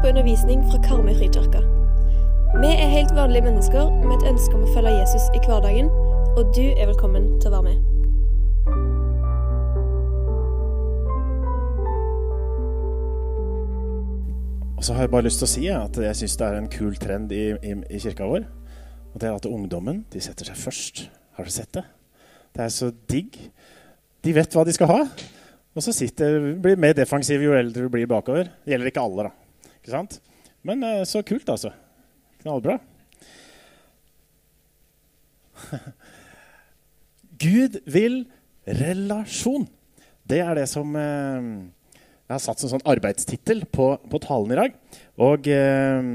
på undervisning fra Karmøy frikirke. Vi er helt vanlige mennesker med et ønske om å følge Jesus i hverdagen, og du er velkommen til å være med. Og så har jeg bare lyst til å si at jeg syns det er en kul trend i, i, i kirka vår. Og det er at ungdommen de setter seg først. Har dere sett det? Det er så digg. De vet hva de skal ha. Og så sitter, blir mer defensiv jo eldre du blir bakover. Det gjelder ikke alle, da. Ikke sant? Men eh, så kult, altså. Knallbra. Gud vil relasjon. Det er det som eh, jeg har satt som sånn arbeidstittel på, på, talen i dag. Og eh,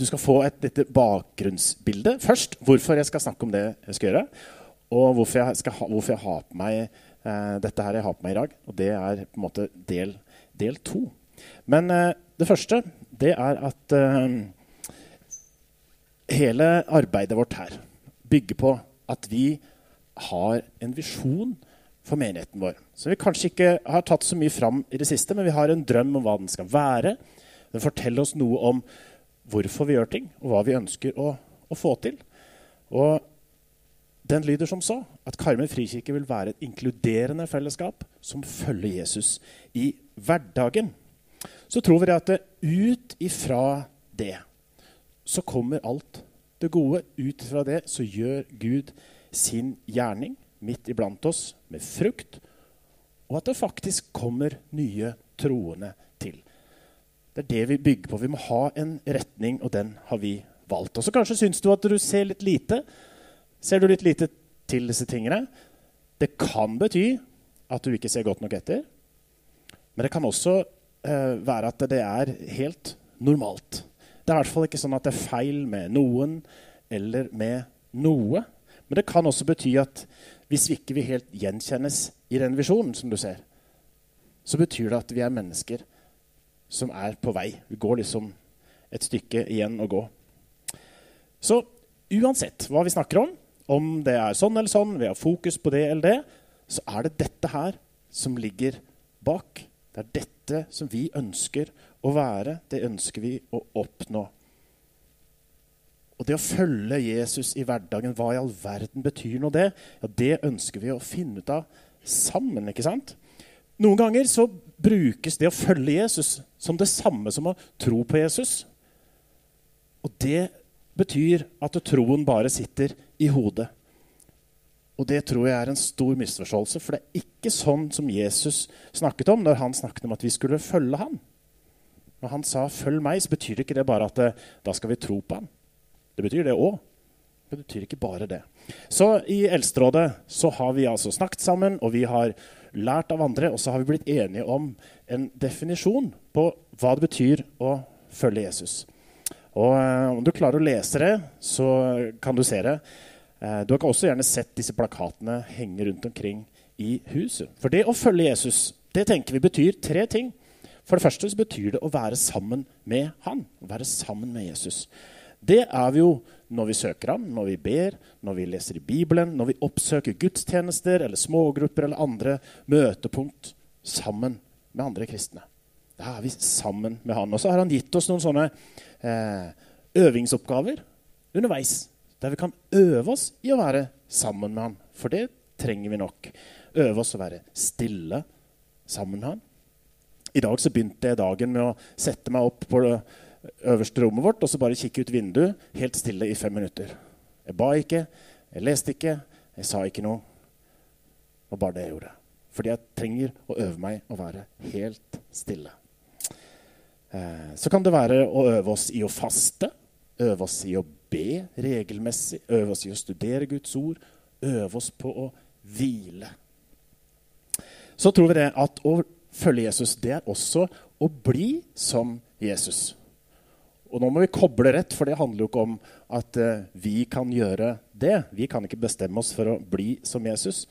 du skal få et lite bakgrunnsbilde først. Hvorfor jeg skal snakke om det jeg skal gjøre. Og hvorfor jeg, ha, hvorfor jeg har på meg eh, dette her jeg har på meg i dag. Og det er på en måte del, del to. Men eh, det første, det er at eh, hele arbeidet vårt her bygger på at vi har en visjon for menigheten vår. Som vi kanskje ikke har tatt så mye fram i det siste, men vi har en drøm om hva den skal være. Den forteller oss noe om hvorfor vi gjør ting, og hva vi ønsker å, å få til. Og den lyder som så at Karmøy frikirke vil være et inkluderende fellesskap som følger Jesus i hverdagen. Så tror vi at ut ifra det så kommer alt det gode. Ut ifra det så gjør Gud sin gjerning midt iblant oss med frukt, og at det faktisk kommer nye troende til. Det er det vi bygger på. Vi må ha en retning, og den har vi valgt. Og så kanskje syns du at du ser litt lite. Ser du litt lite til disse tingene? Det kan bety at du ikke ser godt nok etter. Men det kan også være at det er helt normalt. Det er i hvert fall ikke sånn at det er feil med noen eller med noe. Men det kan også bety at hvis vi ikke vil helt gjenkjennes i den visjonen, som du ser, så betyr det at vi er mennesker som er på vei. Vi går liksom et stykke igjen å gå. Så uansett hva vi snakker om, om det er sånn eller sånn, vi har fokus på det eller det, så er det dette her som ligger bak. Det er dette som vi ønsker å være. Det ønsker vi å oppnå. Og det å følge Jesus i hverdagen, hva i all verden betyr nå det? Ja, Det ønsker vi å finne ut av sammen. ikke sant? Noen ganger så brukes det å følge Jesus som det samme som å tro på Jesus. Og det betyr at troen bare sitter i hodet. Og det tror jeg er en stor misforståelse, for det er ikke sånn som Jesus snakket om når han snakket om at vi skulle følge ham. Når han sa 'følg meg', så betyr det ikke det bare at det, da skal vi tro på ham. Det betyr det òg. Det betyr ikke bare det. Så i Eldsterådet så har vi altså snakket sammen, og vi har lært av andre, og så har vi blitt enige om en definisjon på hva det betyr å følge Jesus. Og eh, Om du klarer å lese det, så kan du se det. Eh, du har også gjerne sett disse plakatene henge rundt omkring i huset. For det å følge Jesus det tenker vi betyr tre ting. For det første så betyr det å være sammen med han. Å være sammen med Jesus. Det er vi jo når vi søker ham, når vi ber, når vi leser i Bibelen, når vi oppsøker gudstjenester eller smågrupper eller andre møtepunkt sammen med andre kristne. Da er vi sammen med han. Og så har han gitt oss noen sånne eh, øvingsoppgaver underveis. Der vi kan øve oss i å være sammen med han. For det trenger vi nok. Øve oss å være stille sammen med han. I dag så begynte jeg dagen med å sette meg opp på det øverste rommet vårt og så bare kikke ut vinduet helt stille i fem minutter. Jeg ba ikke, jeg leste ikke, jeg sa ikke noe. Det var bare det jeg gjorde. Fordi jeg trenger å øve meg å være helt stille. Eh, så kan det være å øve oss i å faste, øve oss i å be regelmessig, øve oss i å studere Guds ord, øve oss på å hvile. Så tror vi det at å følge Jesus, det er også å bli som Jesus. Og nå må vi koble rett, for det handler jo ikke om at uh, vi kan gjøre det. Vi kan ikke bestemme oss for å bli som Jesus.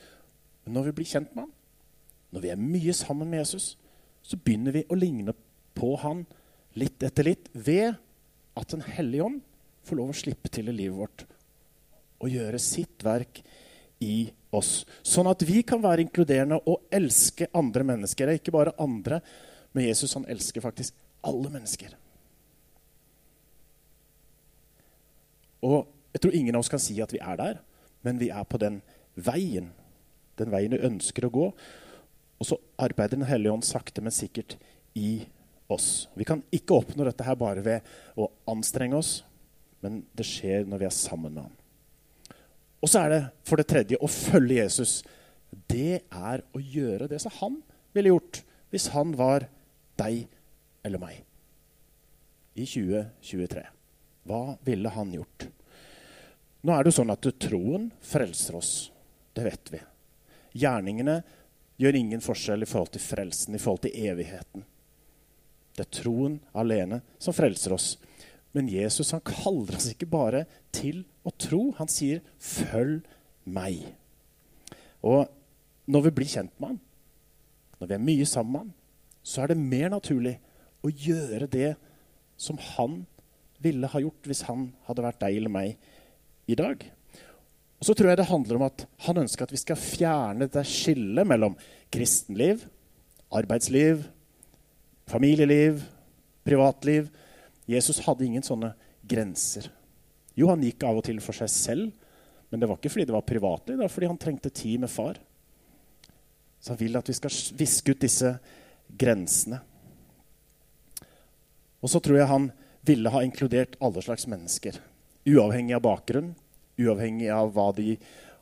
Men når vi blir kjent med ham, når vi er mye sammen med Jesus, så begynner vi å ligne på han litt etter litt ved at Den hellige ånd får lov å slippe til i livet vårt og gjøre sitt verk i oss. Sånn at vi kan være inkluderende og elske andre mennesker. Ikke bare andre, Men Jesus han elsker faktisk alle mennesker. Og jeg tror ingen av oss kan si at vi er der, men vi er på den veien. Den veien vi ønsker å gå. Og så arbeider Den hellige ånd sakte, men sikkert i oss. Vi kan ikke oppnå dette her bare ved å anstrenge oss, men det skjer når vi er sammen med ham. Og så er det for det tredje å følge Jesus. Det er å gjøre det som han ville gjort hvis han var deg eller meg i 2023. Hva ville han gjort? Nå er det jo sånn at troen frelser oss. Det vet vi. Gjerningene gjør ingen forskjell i forhold til frelsen, i forhold til evigheten. Det er troen alene som frelser oss. Men Jesus han kaller oss ikke bare til å tro. Han sier 'følg meg'. Og når vi blir kjent med ham, når vi er mye sammen med ham, så er det mer naturlig å gjøre det som han ville ha gjort hvis han hadde vært deg eller meg i dag. Og så tror jeg det handler om at han ønsker at vi skal fjerne det skillet mellom kristenliv, arbeidsliv, familieliv, privatliv. Jesus hadde ingen sånne grenser. Jo, han gikk av og til for seg selv, men det var ikke fordi det var privatliv, det var fordi han trengte tid med far. Så han vil at vi skal viske ut disse grensene. Og så tror jeg han ville ha inkludert alle slags mennesker. Uavhengig av bakgrunn, uavhengig av hva de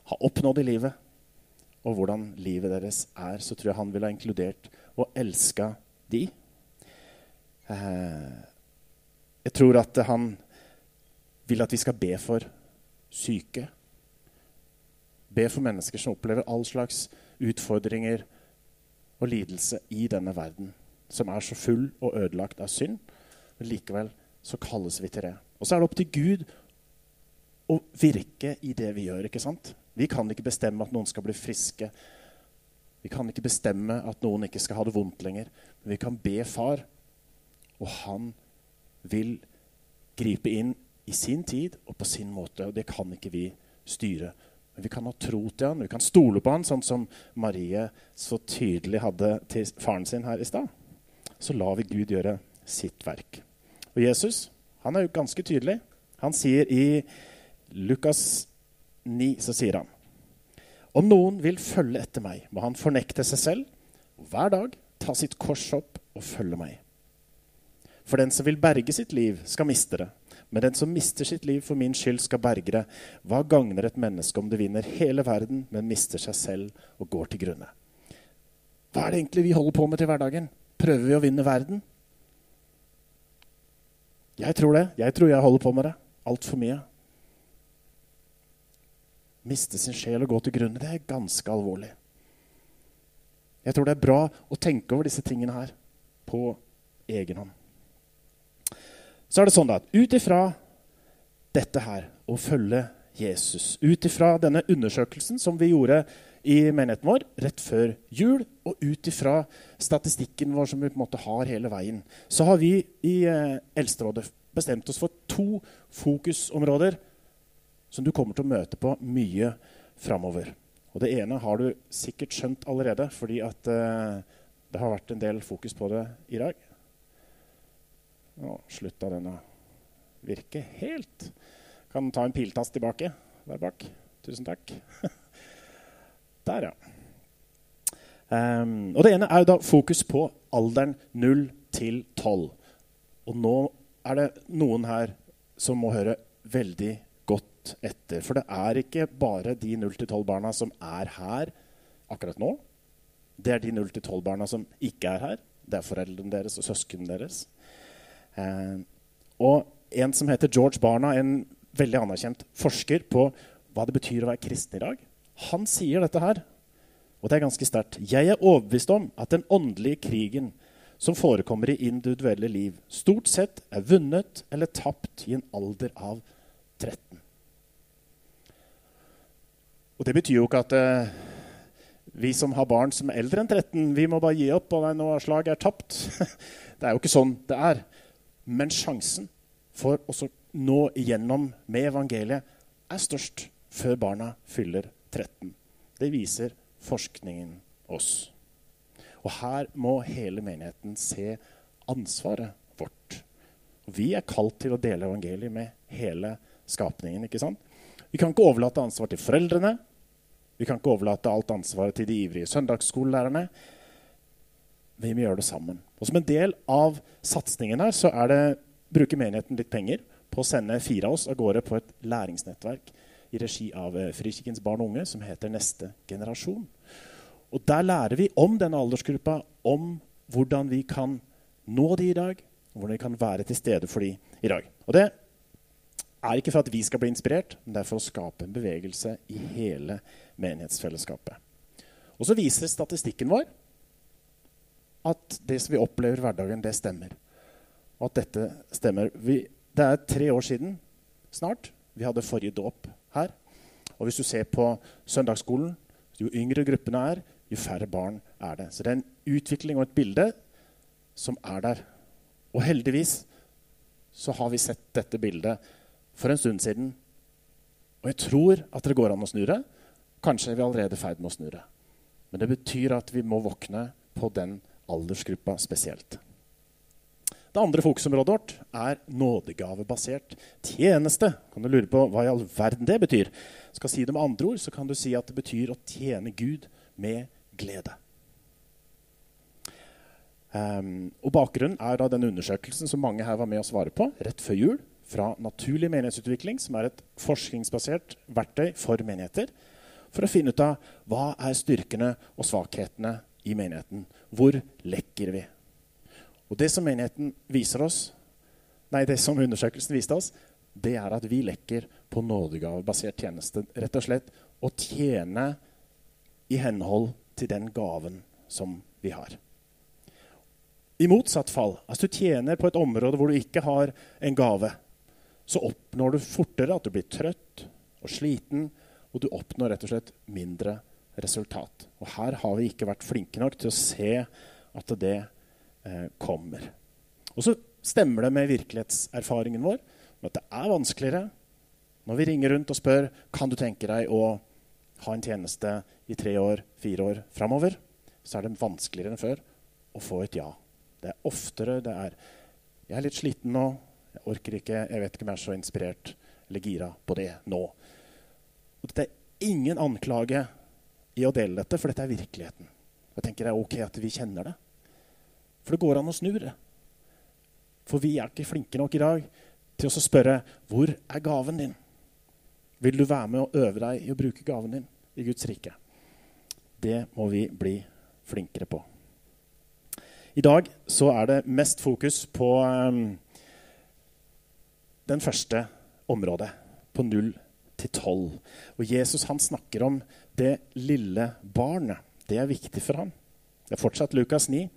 har oppnådd i livet, og hvordan livet deres er, så tror jeg han ville ha inkludert og elska de. Eh, jeg tror at han vil at vi skal be for syke. Be for mennesker som opplever all slags utfordringer og lidelse i denne verden, som er så full og ødelagt av synd. Men likevel så kalles vi til det. Og så er det opp til Gud å virke i det vi gjør. ikke sant? Vi kan ikke bestemme at noen skal bli friske. Vi kan ikke bestemme at noen ikke skal ha det vondt lenger. Men vi kan be Far, og han vil gripe inn i sin tid og på sin måte. Og det kan ikke vi styre. Men vi kan ha tro til han, vi kan stole på han, sånn som Marie så tydelig hadde til faren sin her i stad. Så lar vi Gud gjøre sitt verk. Og Jesus han er jo ganske tydelig. Han sier i Lukas 9 så sier han om noen vil følge etter meg, må han fornekte seg selv og hver dag ta sitt kors opp og følge meg. For den som vil berge sitt liv, skal miste det. Men den som mister sitt liv for min skyld, skal berge det. Hva gagner et menneske om det vinner hele verden, men mister seg selv og går til grunne? Hva er det egentlig vi holder på med til hverdagen? Prøver vi å vinne verden? Jeg tror det. Jeg tror jeg holder på med det altfor mye miste sin sjel og gå til grunne, det er ganske alvorlig. Jeg tror det er bra å tenke over disse tingene her på egen hånd. Så er det sånn at ut ifra dette her, å følge Jesus, ut ifra denne undersøkelsen som vi gjorde i menigheten vår rett før jul, og ut ifra statistikken vår som vi på en måte har hele veien, så har vi i eh, Eldsterådet bestemt oss for to fokusområder som du kommer til å møte på mye framover. Og det ene har du sikkert skjønt allerede, fordi at eh, det har vært en del fokus på det i dag. Nå slutta den å virke helt. Kan ta en piltast tilbake der bak. Tusen takk. der, ja. Um, og det ene er jo da fokus på alderen 0 til 12. Og nå er det noen her som må høre veldig godt etter. For det er ikke bare de 0-12-barna som er her akkurat nå. Det er de 0-12-barna som ikke er her. Det er foreldrene deres og søsknene deres. Eh, og en som heter George Barna, en veldig anerkjent forsker på hva det betyr å være kristen i dag, han sier dette her, og det er ganske sterkt. Jeg er overbevist om at den åndelige krigen som forekommer i individuelle liv, stort sett er vunnet eller tapt i en alder av 13. Og det betyr jo ikke at eh, vi som har barn som er eldre enn 13, vi må bare gi opp, og nå slaget er tapt. Det er jo ikke sånn det er. Men sjansen for å nå igjennom med evangeliet er størst før barna fyller 13. Det viser forskningen oss. Og her må hele menigheten se ansvaret vårt. Vi er kalt til å dele evangeliet med hele skapningen. ikke sant? Vi kan ikke overlate ansvar til foreldrene. Vi kan ikke overlate alt ansvaret til de ivrige søndagsskolelærerne. Vi må gjøre det sammen. Og Som en del av satsingen her så er det, bruker menigheten litt penger på å sende fire av oss av gårde på et læringsnettverk i regi av eh, Frikirkens barn og unge som heter Neste generasjon. Og Der lærer vi om denne aldersgruppa, om hvordan vi kan nå de i dag, og hvordan vi kan være til stede for de i dag. Og Det er ikke for at vi skal bli inspirert, men det er for å skape en bevegelse i hele menighetsfellesskapet. Og så viser statistikken vår at det som vi opplever i hverdagen, det stemmer. Og at dette stemmer. Vi, det er tre år siden snart vi hadde forrige dåp her. Og hvis du ser på søndagsskolen, jo yngre gruppene er, jo færre barn er det. Så det er en utvikling og et bilde som er der. Og heldigvis så har vi sett dette bildet for en stund siden. Og jeg tror at det går an å snu det. Kanskje er vi allerede i ferd med å snu det. Men det betyr at vi må våkne på den aldersgruppa spesielt. Det andre fokusområdet vårt er nådegavebasert tjeneste. Kan du lure på hva i all verden det betyr? Skal si det med andre ord, så kan du si at det betyr å tjene Gud med glede. Um, og Bakgrunnen er da den undersøkelsen som mange her var med å svare på rett før jul, fra Naturlig menighetsutvikling, som er et forskningsbasert verktøy for menigheter, for å finne ut av hva er styrkene og svakhetene i menigheten. Hvor lekker vi? Og det som menigheten viser oss, nei, det som undersøkelsen viste oss, det er at vi lekker på nådegavebasert tjeneste. Rett og slett å tjene i henhold til den gaven som vi har. I motsatt fall, altså du tjener på et område hvor du ikke har en gave, så oppnår du fortere at du blir trøtt og sliten, og du oppnår rett og slett mindre resultat. Og her har vi ikke vært flinke nok til å se at det eh, kommer. Og så stemmer det med virkelighetserfaringen vår at det er vanskeligere når vi ringer rundt og spør kan du tenke deg å ha en tjeneste i tre år, fire år framover, så er det vanskeligere enn før å få et ja. Det er oftere det er 'Jeg er litt sliten nå. Jeg orker ikke. Jeg vet ikke om jeg er så inspirert eller gira på det nå.' Og dette er ingen anklage i å dele dette, for dette er virkeligheten. Jeg tenker det er ok at vi kjenner det. For det går an å snu det. For vi er ikke flinke nok i dag til å spørre hvor er gaven din? Vil du være med og øve deg i å bruke gaven din i Guds rike? Det må vi bli flinkere på. I dag så er det mest fokus på um, den første området, på 0 til 12. Og Jesus han snakker om det lille barnet. Det er viktig for ham. Det er fortsatt Lukas 9.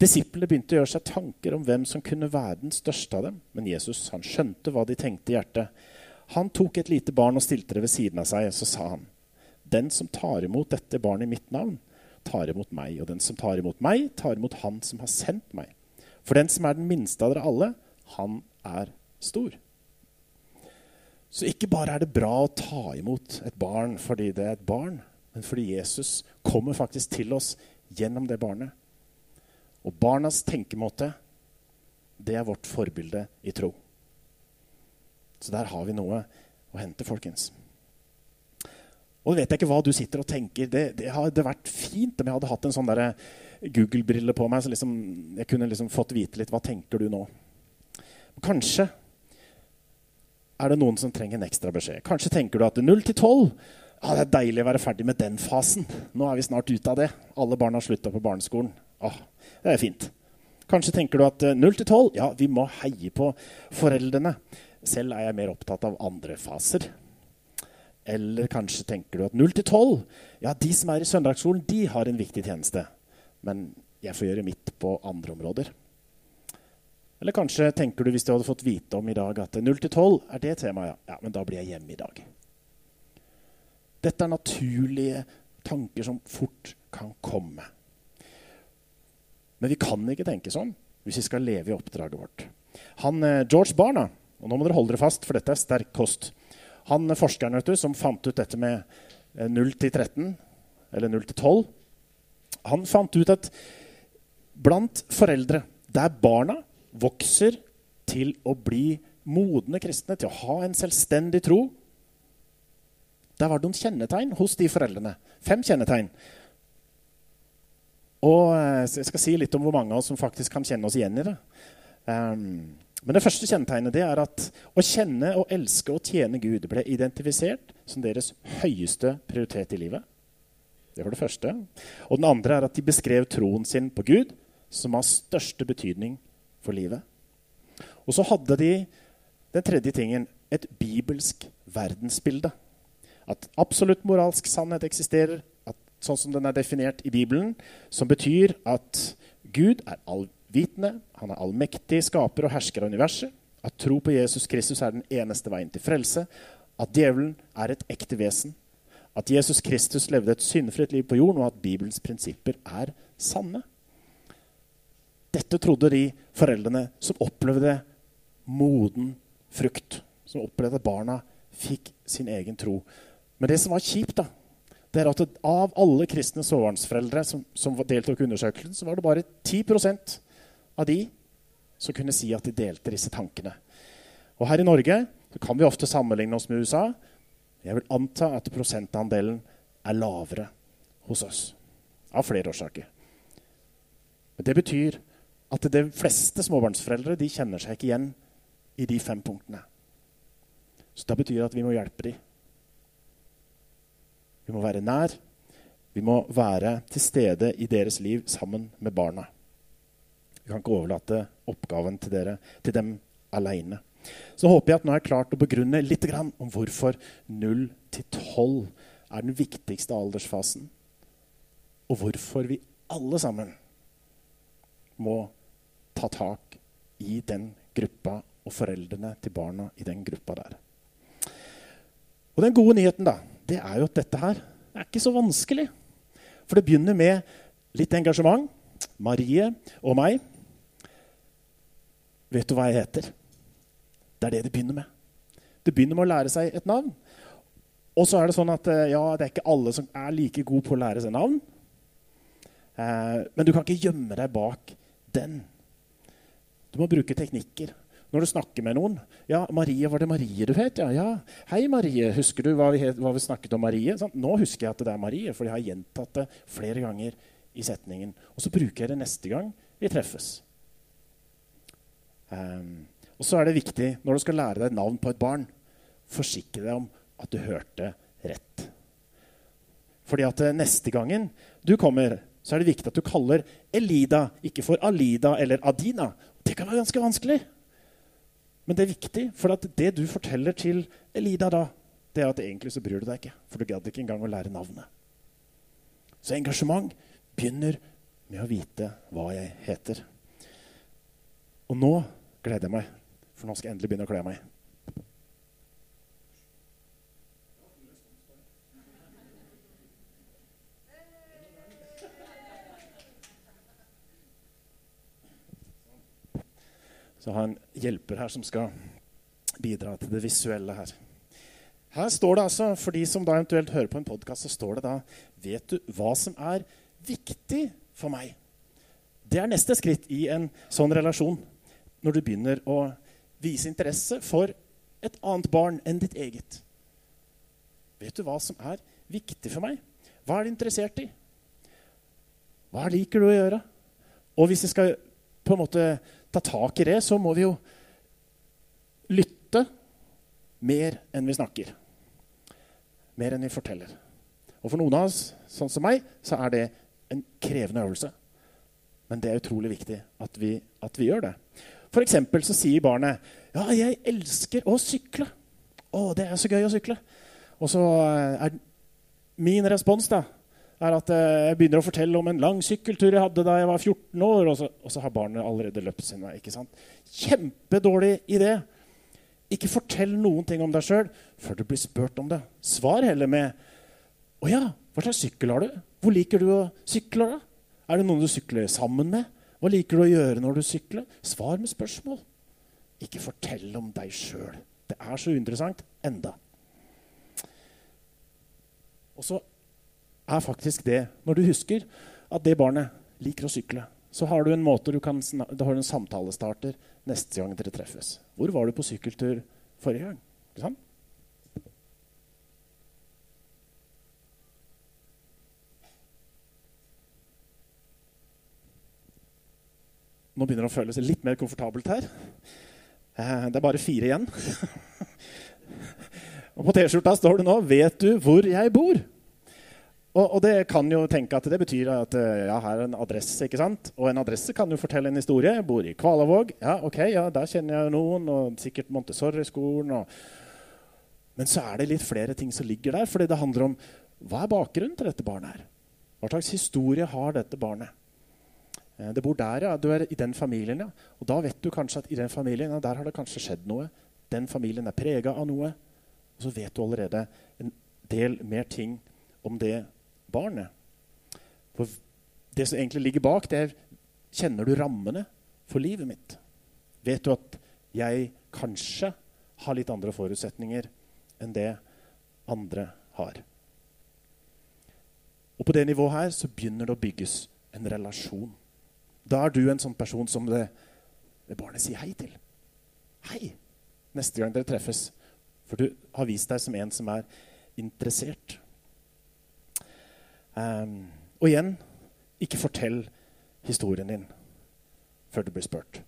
Disiplene begynte å gjøre seg tanker om hvem som kunne være den største av dem. Men Jesus han skjønte hva de tenkte i hjertet. Han tok et lite barn og stilte det ved siden av seg. Så sa han, den som tar imot dette barnet i mitt navn, tar imot meg. Og den som tar imot meg, tar imot han som har sendt meg. For den som er den minste av dere alle, han er stor. Så ikke bare er det bra å ta imot et barn fordi det er et barn, men fordi Jesus kommer faktisk til oss gjennom det barnet. Og barnas tenkemåte, det er vårt forbilde i tro. Så der har vi noe å hente, folkens. Og vet jeg ikke hva du sitter og tenker. Det, det hadde vært fint om jeg hadde hatt en sånn Google-brille på meg, så liksom, jeg kunne liksom fått vite litt hva tenker du nå. Kanskje er det noen som trenger en ekstra beskjed. Kanskje tenker du at 0 til 12 ah, det er deilig å være ferdig med den fasen. Nå er vi snart ute av det. Alle barn har slutta på barneskolen. Ah, det er fint. Kanskje tenker du at 0 til 12 ja, vi må heie på foreldrene. Selv er jeg mer opptatt av andre faser. Eller kanskje tenker du at 0 til 12 ja, de som er i søndagsskolen, de har en viktig tjeneste. Men jeg får gjøre mitt på andre områder. Eller kanskje tenker du hvis du hadde fått vite om i dag at 0 til 12 er det temaet. Ja, men da blir jeg hjemme i dag. Dette er naturlige tanker som fort kan komme. Men vi kan ikke tenke sånn hvis vi skal leve i oppdraget vårt. Han, eh, George Barna, og nå må dere holde dere fast, for dette er sterk kost. Han eh, forskeren vet du, som fant ut dette med 0 eh, til 13, eller 0 til 12, han fant ut at blant foreldre der barna vokser til å bli modne kristne, til å ha en selvstendig tro. Der var det noen kjennetegn hos de foreldrene. Fem kjennetegn. Og eh, Jeg skal si litt om hvor mange av oss som faktisk kan kjenne oss igjen i det. Um, men det første kjennetegnet det er at å kjenne og elske og tjene Gud ble identifisert som deres høyeste prioritet i livet. Det var det første. Og den andre er at de beskrev troen sin på Gud som har største betydning for livet. Og så hadde de den tredje tingen et bibelsk verdensbilde. At absolutt moralsk sannhet eksisterer, at, sånn som den er definert i Bibelen, som betyr at Gud er allvitende, han er allmektig skaper og hersker av universet. At tro på Jesus Kristus er den eneste veien til frelse. At djevelen er et ekte vesen. At Jesus Kristus levde et syndfritt liv på jorden, og at Bibelens prinsipper er sanne. Dette trodde de foreldrene som opplevde moden frukt. Som opplevde at barna fikk sin egen tro. Men det som var kjipt, da, det er at av alle kristne småbarnsforeldre som, som deltok i undersøkelsen, så var det bare 10% av de som kunne si at de delte disse tankene. Og her i Norge kan vi ofte sammenligne oss med USA. Jeg vil anta at prosentandelen er lavere hos oss. Av flere årsaker. Men det betyr at de fleste småbarnsforeldre de kjenner seg ikke igjen i de fem punktene. Så det betyr at vi må hjelpe dem. Vi må være nær. Vi må være til stede i deres liv sammen med barna. Vi kan ikke overlate oppgaven til, dere, til dem aleine. Så håper jeg at nå er klart å begrunne litt om hvorfor 0 12 er den viktigste aldersfasen. Og hvorfor vi alle sammen må ta tak i den gruppa og foreldrene til barna i den gruppa der. Og den gode nyheten da, det er jo at dette her er ikke så vanskelig. For det begynner med litt engasjement. Marie og meg. Vet du hva jeg heter? Det er det det begynner med. Det begynner med å lære seg et navn. Og så er det sånn at eh, ja, det er ikke alle som er like gode på å lære seg navn. Eh, men du kan ikke gjemme deg bak den. Du må bruke teknikker. Når du snakker med noen 'Ja, Marie, var det Marie du het?' Ja, ja. 'Hei, Marie. Husker du hva vi, het, hva vi snakket om Marie?' Sånn, nå husker jeg at det er Marie, for jeg har gjentatt det flere ganger i setningen. Og så bruker jeg det neste gang vi treffes. Um, og så er det viktig når du skal lære deg navn på et barn, forsikre deg om at du hørte rett. Fordi at eh, neste gangen du kommer, så er det viktig at du kaller Elida, ikke for Alida eller Adina. Det kan være ganske vanskelig. Men det er viktig, for det du forteller til Elida da, det er at egentlig så bryr du deg ikke. For du gadd ikke engang å lære navnet. Så engasjement begynner med å vite hva jeg heter. Og nå gleder jeg meg, for nå skal jeg endelig begynne å kle meg. Så har en hjelper her som skal bidra til det visuelle her. Her står det altså, For de som da eventuelt hører på en podkast, så står det da Vet du hva som er viktig for meg? Det er neste skritt i en sånn relasjon. Når du begynner å vise interesse for et annet barn enn ditt eget. Vet du hva som er viktig for meg? Hva er du interessert i? Hva liker du å gjøre? Og hvis jeg skal på en måte ta tak i det, så må vi jo lytte mer enn vi snakker. Mer enn vi forteller. Og for noen av oss, sånn som meg, så er det en krevende øvelse. Men det er utrolig viktig at vi, at vi gjør det. For eksempel så sier barnet 'Ja, jeg elsker å sykle'. 'Å, det er så gøy å sykle'. Og så er min respons da, er at eh, jeg begynner å fortelle om en lang sykkeltur jeg hadde da jeg var 14 år, og så, og så har barnet allerede løpt sin vei. ikke sant? Kjempedårlig idé. Ikke fortell noen ting om deg sjøl før du blir spurt om det. Svar heller med 'Å ja, hva slags sykkel har du? Hvor liker du å sykle?' da? Er det noen du sykler sammen med? Hva liker du å gjøre når du sykler? Svar med spørsmål. Ikke fortell om deg sjøl. Det er så uinteressant enda. Og så er faktisk det når du husker at det barnet liker å sykle, så har du en måte du kan da har du en samtalestarter neste gang dere treffes. Hvor var du på sykkeltur forrige gang? Ikke sant? Nå begynner det å føles litt mer komfortabelt her. Eh, det er bare fire igjen. og på T-skjorta står det nå 'Vet du hvor jeg bor?' Og, og, det kan jo tenke at det betyr at eh, ja, her er en adresse. ikke sant? Og en adresse kan jo fortelle en historie. Jeg bor i Kvalavåg. Ja, ok, ja, der kjenner jeg noen. Og sikkert Montessori-skolen. Og... Men så er det litt flere ting som ligger der. fordi det handler om hva er bakgrunnen til dette barnet her? Hva slags historie har dette barnet? Eh, det bor der, ja. Du er i den familien, ja. Og da vet du kanskje at i den familien, ja, der har det kanskje skjedd noe. Den familien er prega av noe. Og så vet du allerede en del mer ting om det barnet. For det som egentlig ligger bak, det er Kjenner du rammene for livet mitt? Vet du at jeg kanskje har litt andre forutsetninger enn det andre har? Og på det nivået her så begynner det å bygges en relasjon. Da er du en sånn person som det, det barnet sier hei til. Hei neste gang dere treffes. For du har vist deg som en som er interessert. Um, og igjen ikke fortell historien din før du blir spurt.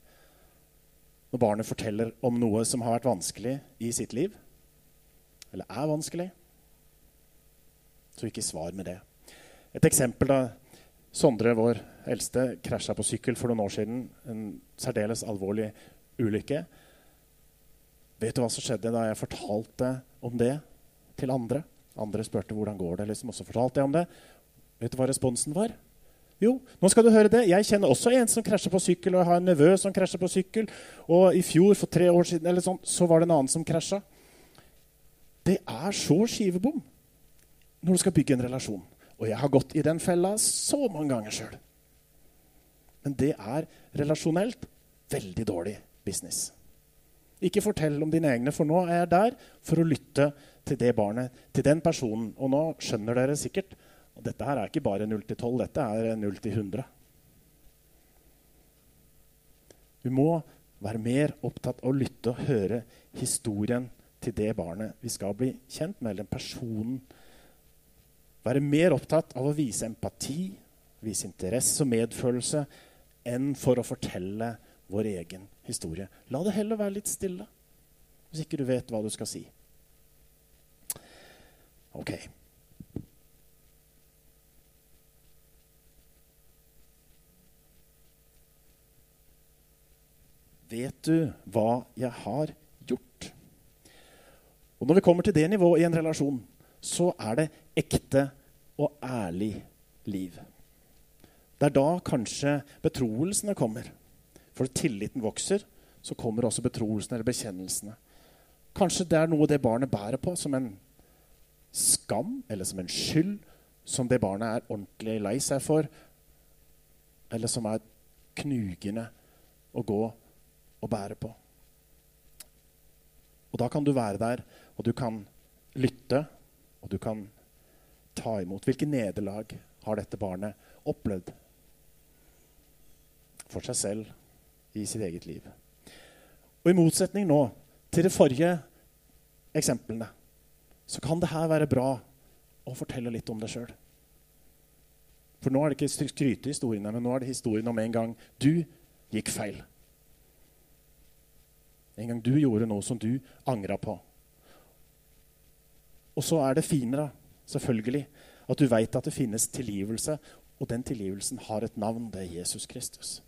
Når barnet forteller om noe som har vært vanskelig i sitt liv, eller er vanskelig, så ikke svar med det. Et eksempel da Sondre, vår eldste, krasja på sykkel for noen år siden. En særdeles alvorlig ulykke. Vet du hva som skjedde da jeg fortalte om det til andre? Andre spurte hvordan går det liksom, og så fortalte jeg om det. Vet du hva responsen var? Jo, nå skal du høre det. Jeg kjenner også en som krasjer på sykkel, og jeg har en nevø som krasjer på sykkel. Og i fjor, for tre år siden, eller sånn, så var det en annen som krasja. Det er så skivebom når du skal bygge en relasjon. Og jeg har gått i den fella så mange ganger sjøl. Men det er relasjonelt veldig dårlig business. Ikke fortell om dine egne, for nå er jeg der for å lytte til det barnet, til den personen. Og nå skjønner dere sikkert at dette her er ikke bare 0 til 12, dette er 0 til 100. Vi må være mer opptatt av å lytte og høre historien til det barnet vi skal bli kjent med, eller den personen være mer opptatt av å vise empati, vise interesse og medfølelse enn for å fortelle vår egen historie. La det heller være litt stille hvis ikke du vet hva du skal si. Ok. Vet du hva jeg har gjort? Og Når vi kommer til det nivået i en relasjon, så er det ekte og ærlig liv. Det er da kanskje betroelsene kommer. For tilliten vokser, så kommer også betroelsene eller bekjennelsene. Kanskje det er noe det barnet bærer på som en skam eller som en skyld, som det barnet er ordentlig lei seg for, eller som er knugende å gå og bære på. Og da kan du være der, og du kan lytte og du kan ta imot. Hvilke nederlag har dette barnet opplevd for seg selv i sitt eget liv? Og I motsetning nå til de forrige eksemplene så kan det her være bra å fortelle litt om deg sjøl. For nå er det ikke skrytehistoriene, men nå er det historien om en gang du gikk feil. En gang du gjorde noe som du angra på. Og så er det finere, selvfølgelig, at du veit at det finnes tilgivelse, og den tilgivelsen har et navn. Det er Jesus Kristus.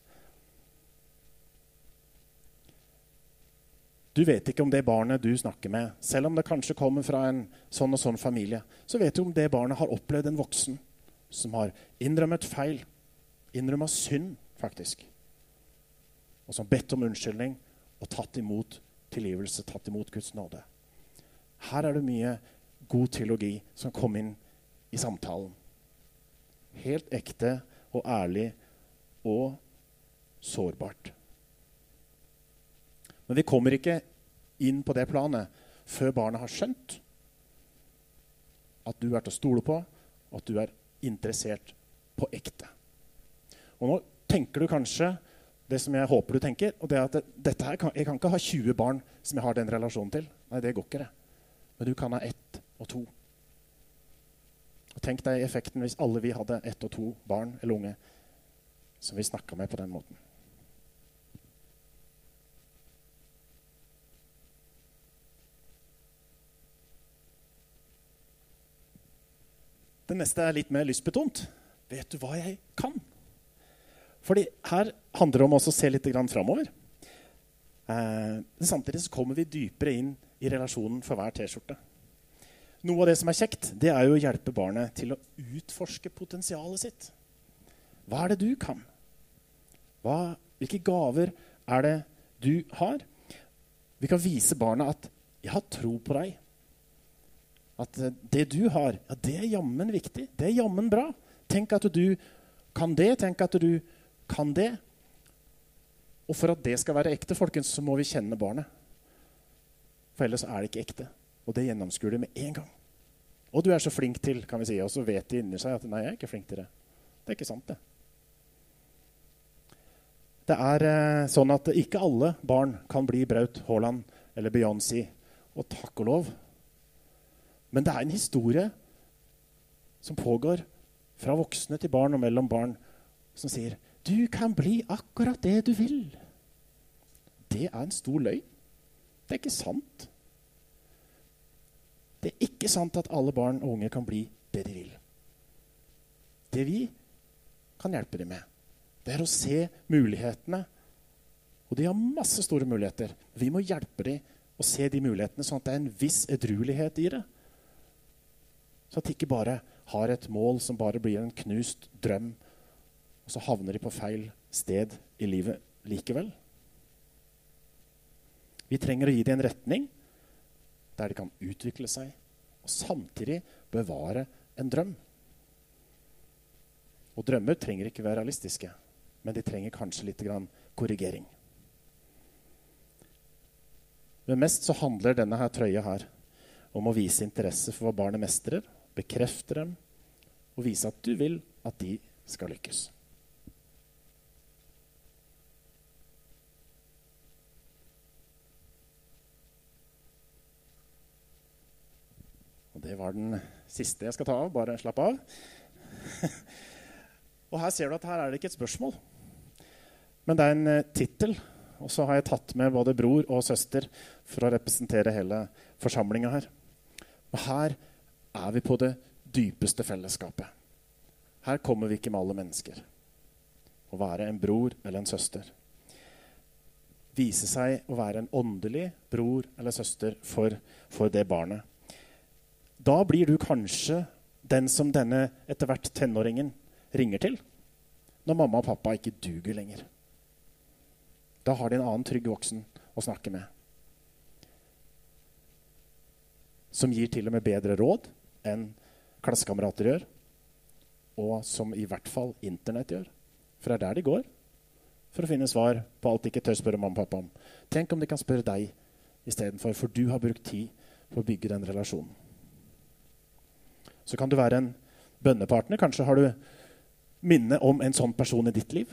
Du vet ikke om det barnet du snakker med, selv om det kanskje kommer fra en sånn og sånn familie, så vet du om det barnet har opplevd en voksen som har innrømmet feil, innrømmet synd, faktisk, og som bedt om unnskyldning og tatt imot tilgivelse, tatt imot Guds nåde. Her er det mye god teologi som kom inn i samtalen. Helt ekte og ærlig og sårbart. Men vi kommer ikke inn på det planet før barnet har skjønt at du er til å stole på, og at du er interessert på ekte. Og nå tenker du kanskje det som jeg håper du tenker, og det er at dette her jeg kan ikke ha 20 barn som jeg har den relasjonen til. Nei, det går ikke, det. Men du kan ha ett og to. Og Tenk deg effekten hvis alle vi hadde ett og to barn eller unge som vi snakka med på den måten. Det neste er litt mer lystbetont. Vet du hva jeg kan? Fordi her handler det om å se litt framover. Eh, samtidig så kommer vi dypere inn i relasjonen for hver T-skjorte. Noe av det som er kjekt, det er jo å hjelpe barnet til å utforske potensialet sitt. Hva er det du kan? Hva, hvilke gaver er det du har? Vi kan vise barna at 'jeg har tro på deg'. At eh, det du har, ja, det er jammen viktig. Det er jammen bra. Tenk at du kan det. Tenk at du kan det. Og for at det skal være ekte, folkens, så må vi kjenne barnet. For ellers er det ikke ekte. Og det gjennomskuer de med en gang. Og du er så flink til, kan vi si. Og så vet de inni seg at nei, jeg er ikke flink til det. Det er ikke sant, det. Det er eh, sånn at ikke alle barn kan bli Braut Haaland eller Beyoncé. Og takk og lov. Men det er en historie som pågår fra voksne til barn og mellom barn, som sier du kan bli akkurat det du vil. Det er en stor løgn. Det er ikke sant. Det er ikke sant at alle barn og unge kan bli det de vil. Det vi kan hjelpe dem med, det er å se mulighetene. Og de har masse store muligheter. Vi må hjelpe dem å se de mulighetene, sånn at det er en viss edruelighet i det. Så at de ikke bare har et mål som bare blir en knust drøm, og så havner de på feil sted i livet likevel. Vi trenger å gi dem en retning der de kan utvikle seg og samtidig bevare en drøm. Og drømmer trenger ikke være realistiske, men de trenger kanskje litt korrigering. Men mest så handler denne her trøya her om å vise interesse for hva barnet mestrer, bekrefte dem og vise at du vil at de skal lykkes. Og det var den siste jeg skal ta av. Bare slapp av. og her ser du at her er det ikke et spørsmål, men det er en uh, tittel. Og så har jeg tatt med både bror og søster for å representere hele forsamlinga her. Og her er vi på det dypeste fellesskapet. Her kommer vi ikke med alle mennesker. Å være en bror eller en søster. Vise seg å være en åndelig bror eller søster for, for det barnet. Da blir du kanskje den som denne etter hvert tenåringen ringer til. Når mamma og pappa ikke duger lenger. Da har de en annen trygg voksen å snakke med. Som gir til og med bedre råd enn klassekamerater gjør, og som i hvert fall Internett gjør. For det er der de går for å finne svar på alt de ikke tør spørre mamma og pappa om. Tenk om de kan spørre deg istedenfor, for du har brukt tid på å bygge den relasjonen. Så kan du være en bønnepartner. Kanskje har du minne om en sånn person i ditt liv.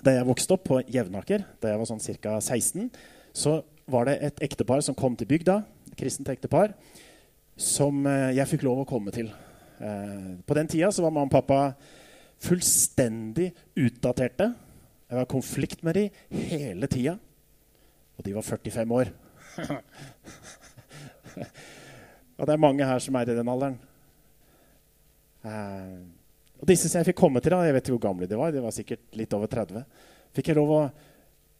Da jeg vokste opp på Jevnaker, da jeg var sånn ca. 16, så var det et ektepar som kom til bygda, kristent ektepar, som eh, jeg fikk lov å komme til. Eh, på den tida så var mamma og pappa fullstendig utdaterte. Jeg var i konflikt med dem hele tida. Og de var 45 år. og det er mange her som er i den alderen. Eh, og disse som jeg fikk komme til, da, jeg vet ikke hvor gamle de var, de var sikkert litt over 30, fikk jeg lov å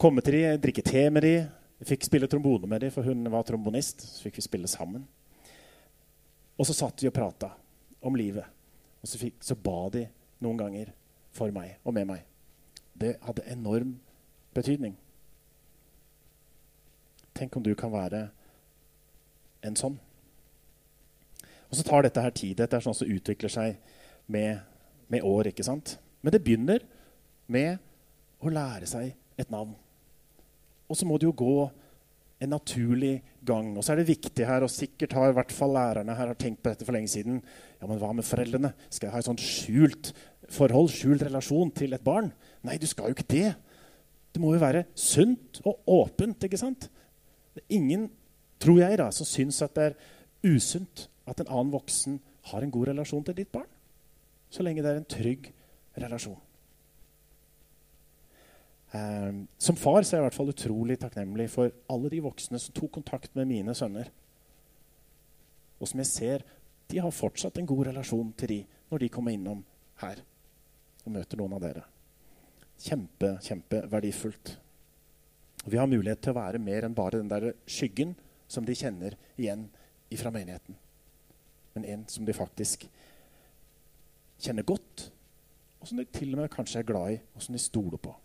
komme til dem, drikke te med dem. Jeg fikk spille trombone med dem, for hun var trombonist. Så fikk vi spille sammen. Og så satt vi og prata om livet. Og så, fikk, så, ba de noen ganger for meg og med meg. Det hadde enorm betydning. Tenk om du kan være en sånn. Og så tar dette her tid. Dette er sånn som utvikler seg med, med år. ikke sant? Men det begynner med å lære seg et navn. Og så må det jo gå en naturlig gang. Og så er det viktig her, og sikkert har i hvert fall lærerne her har tenkt på dette for lenge siden. Ja, men hva med foreldrene? Skal jeg ha et sånt skjult forhold, skjult relasjon til et barn. Nei, du skal jo ikke det. Det må jo være sunt og åpent. ikke sant? Det er ingen, tror jeg, da, som syns at det er usunt at en annen voksen har en god relasjon til ditt barn. Så lenge det er en trygg relasjon. Um, som far så er jeg i hvert fall utrolig takknemlig for alle de voksne som tok kontakt med mine sønner. Og som jeg ser de har fortsatt en god relasjon til de når de kommer innom her og møter noen av dere. Kjempe, kjempeverdifullt. Vi har mulighet til å være mer enn bare den der skyggen som de kjenner igjen fra menigheten. Men en som de faktisk kjenner godt, og som de til og med kanskje er glad i, og som de stoler på.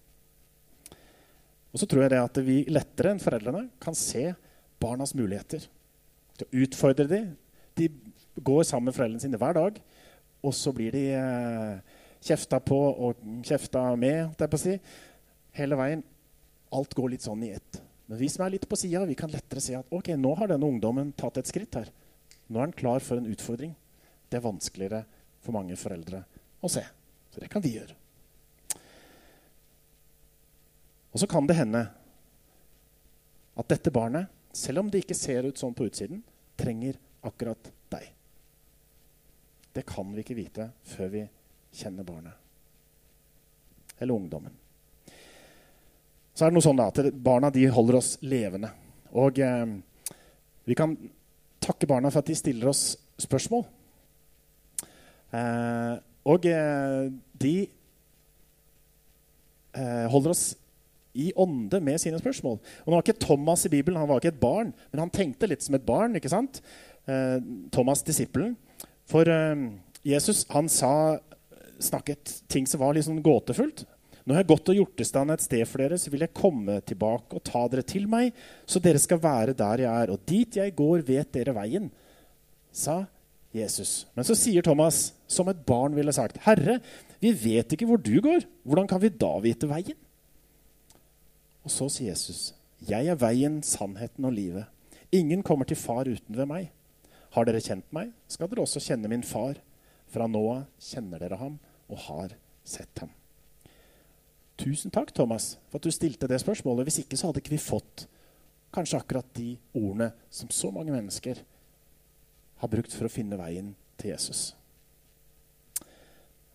Og så tror jeg det at vi lettere enn foreldrene kan se barnas muligheter. Til å utfordre dem. De går sammen med foreldrene sine hver dag, og så blir de eh, kjefta på og kjefta med, si, hele veien. Alt går litt sånn i ett. Men vi som er litt på sida, kan lettere se at ok, nå har denne ungdommen tatt et skritt her. Nå er han klar for en utfordring. Det er vanskeligere for mange foreldre å se. Så det kan vi gjøre. Og så kan det hende at dette barnet, selv om det ikke ser ut sånn på utsiden, trenger akkurat deg. Det kan vi ikke vite før vi kjenner barnet. Eller ungdommen. Så er det noe sånn da, at Barna de holder oss levende. Og eh, vi kan takke barna for at de stiller oss spørsmål. Eh, og eh, de eh, holder oss i ånde med sine spørsmål. Og nå var ikke Thomas i Bibelen han var ikke et barn, men han tenkte litt som et barn. ikke sant? Eh, Thomas, disippelen. For eh, Jesus han sa, snakket ting som var litt sånn gåtefullt. Nå har jeg gått og gjort i stand et sted for dere, så vil jeg komme tilbake og ta dere til meg, så dere skal være der jeg er. Og dit jeg går, vet dere veien, sa Jesus. Men så sier Thomas, som et barn ville sagt, Herre, vi vet ikke hvor du går. Hvordan kan vi da vite veien? Og så sier Jesus, 'Jeg er veien, sannheten og livet.' 'Ingen kommer til far uten ved meg.' 'Har dere kjent meg, skal dere også kjenne min far.' 'Fra nå av kjenner dere ham og har sett ham.' Tusen takk, Thomas, for at du stilte det spørsmålet. Hvis ikke så hadde ikke vi fått kanskje akkurat de ordene som så mange mennesker har brukt for å finne veien til Jesus.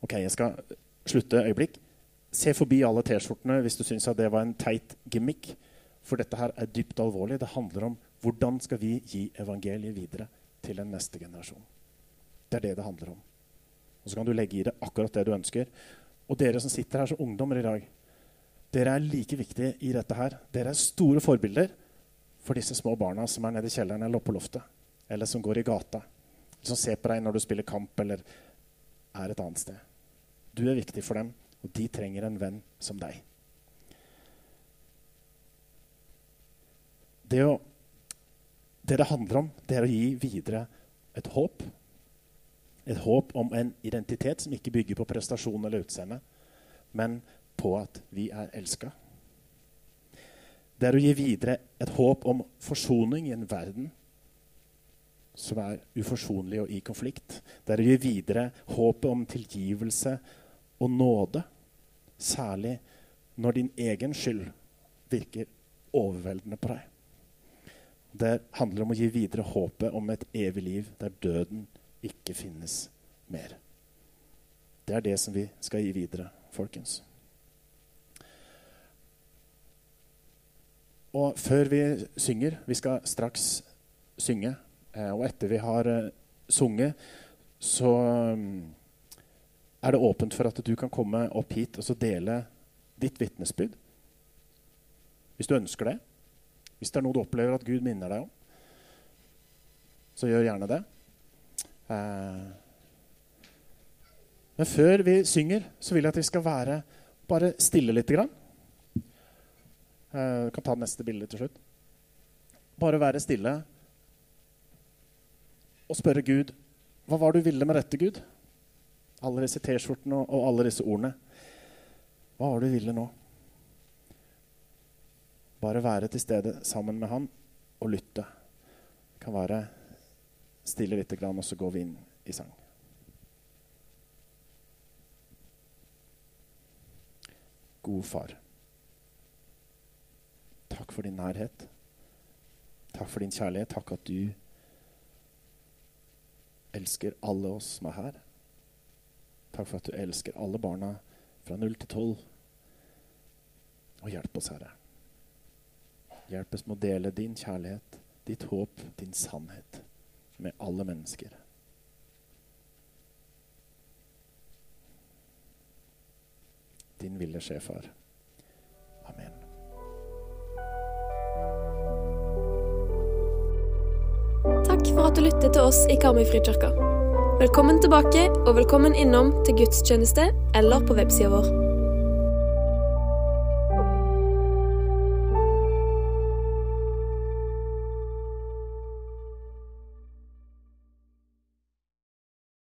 Ok, jeg skal slutte øyeblikk. Se forbi alle T-skjortene hvis du syns det var en teit gimmick. For dette her er dypt alvorlig. Det handler om hvordan skal vi gi evangeliet videre til den neste generasjon. Det er det det handler om. Og så kan du legge i det akkurat det du ønsker. Og dere som sitter her som ungdommer i dag, dere er like viktige i dette her. Dere er store forbilder for disse små barna som er nede i kjelleren eller oppe på loftet. Eller som går i gata. Som ser på deg når du spiller kamp eller er et annet sted. Du er viktig for dem. Og de trenger en venn som deg. Det, å, det det handler om, det er å gi videre et håp. Et håp om en identitet som ikke bygger på prestasjon eller utseende, men på at vi er elska. Det er å gi videre et håp om forsoning i en verden som er uforsonlig og i konflikt. Det er å gi videre håpet om tilgivelse og nåde, særlig når din egen skyld virker overveldende på deg. Det handler om å gi videre håpet om et evig liv der døden ikke finnes mer. Det er det som vi skal gi videre, folkens. Og før vi synger Vi skal straks synge. Eh, og etter vi har eh, sunget, så mm, er det åpent for at du kan komme opp hit og så dele ditt vitnesbyrd. Hvis du ønsker det. Hvis det er noe du opplever at Gud minner deg om, så gjør gjerne det. Eh, men før vi synger, så vil jeg at vi skal være bare stille lite grann. Eh, kan ta neste bilde til slutt. Bare være stille og spørre Gud hva var det du ville med dette, Gud? Alle disse T-skjortene og, alle disse ordene. Hva var det du ville nå? Bare være til stede sammen med han og lytte. Det kan være stille lite grann, og så går vi inn i sang. gode far. Takk for din nærhet. Takk for din kjærlighet. Takk at du elsker alle oss som er her. Takk for at du elsker alle barna fra null til tolv. Og hjelp oss, Herre. Hjelp oss med å dele din kjærlighet, ditt håp, din sannhet med alle mennesker. Din ville skje, far. Amen. Takk for at du lyttet til oss i Karmøy Frikirke. Velkommen tilbake, og velkommen innom til gudstjeneste eller på websida vår.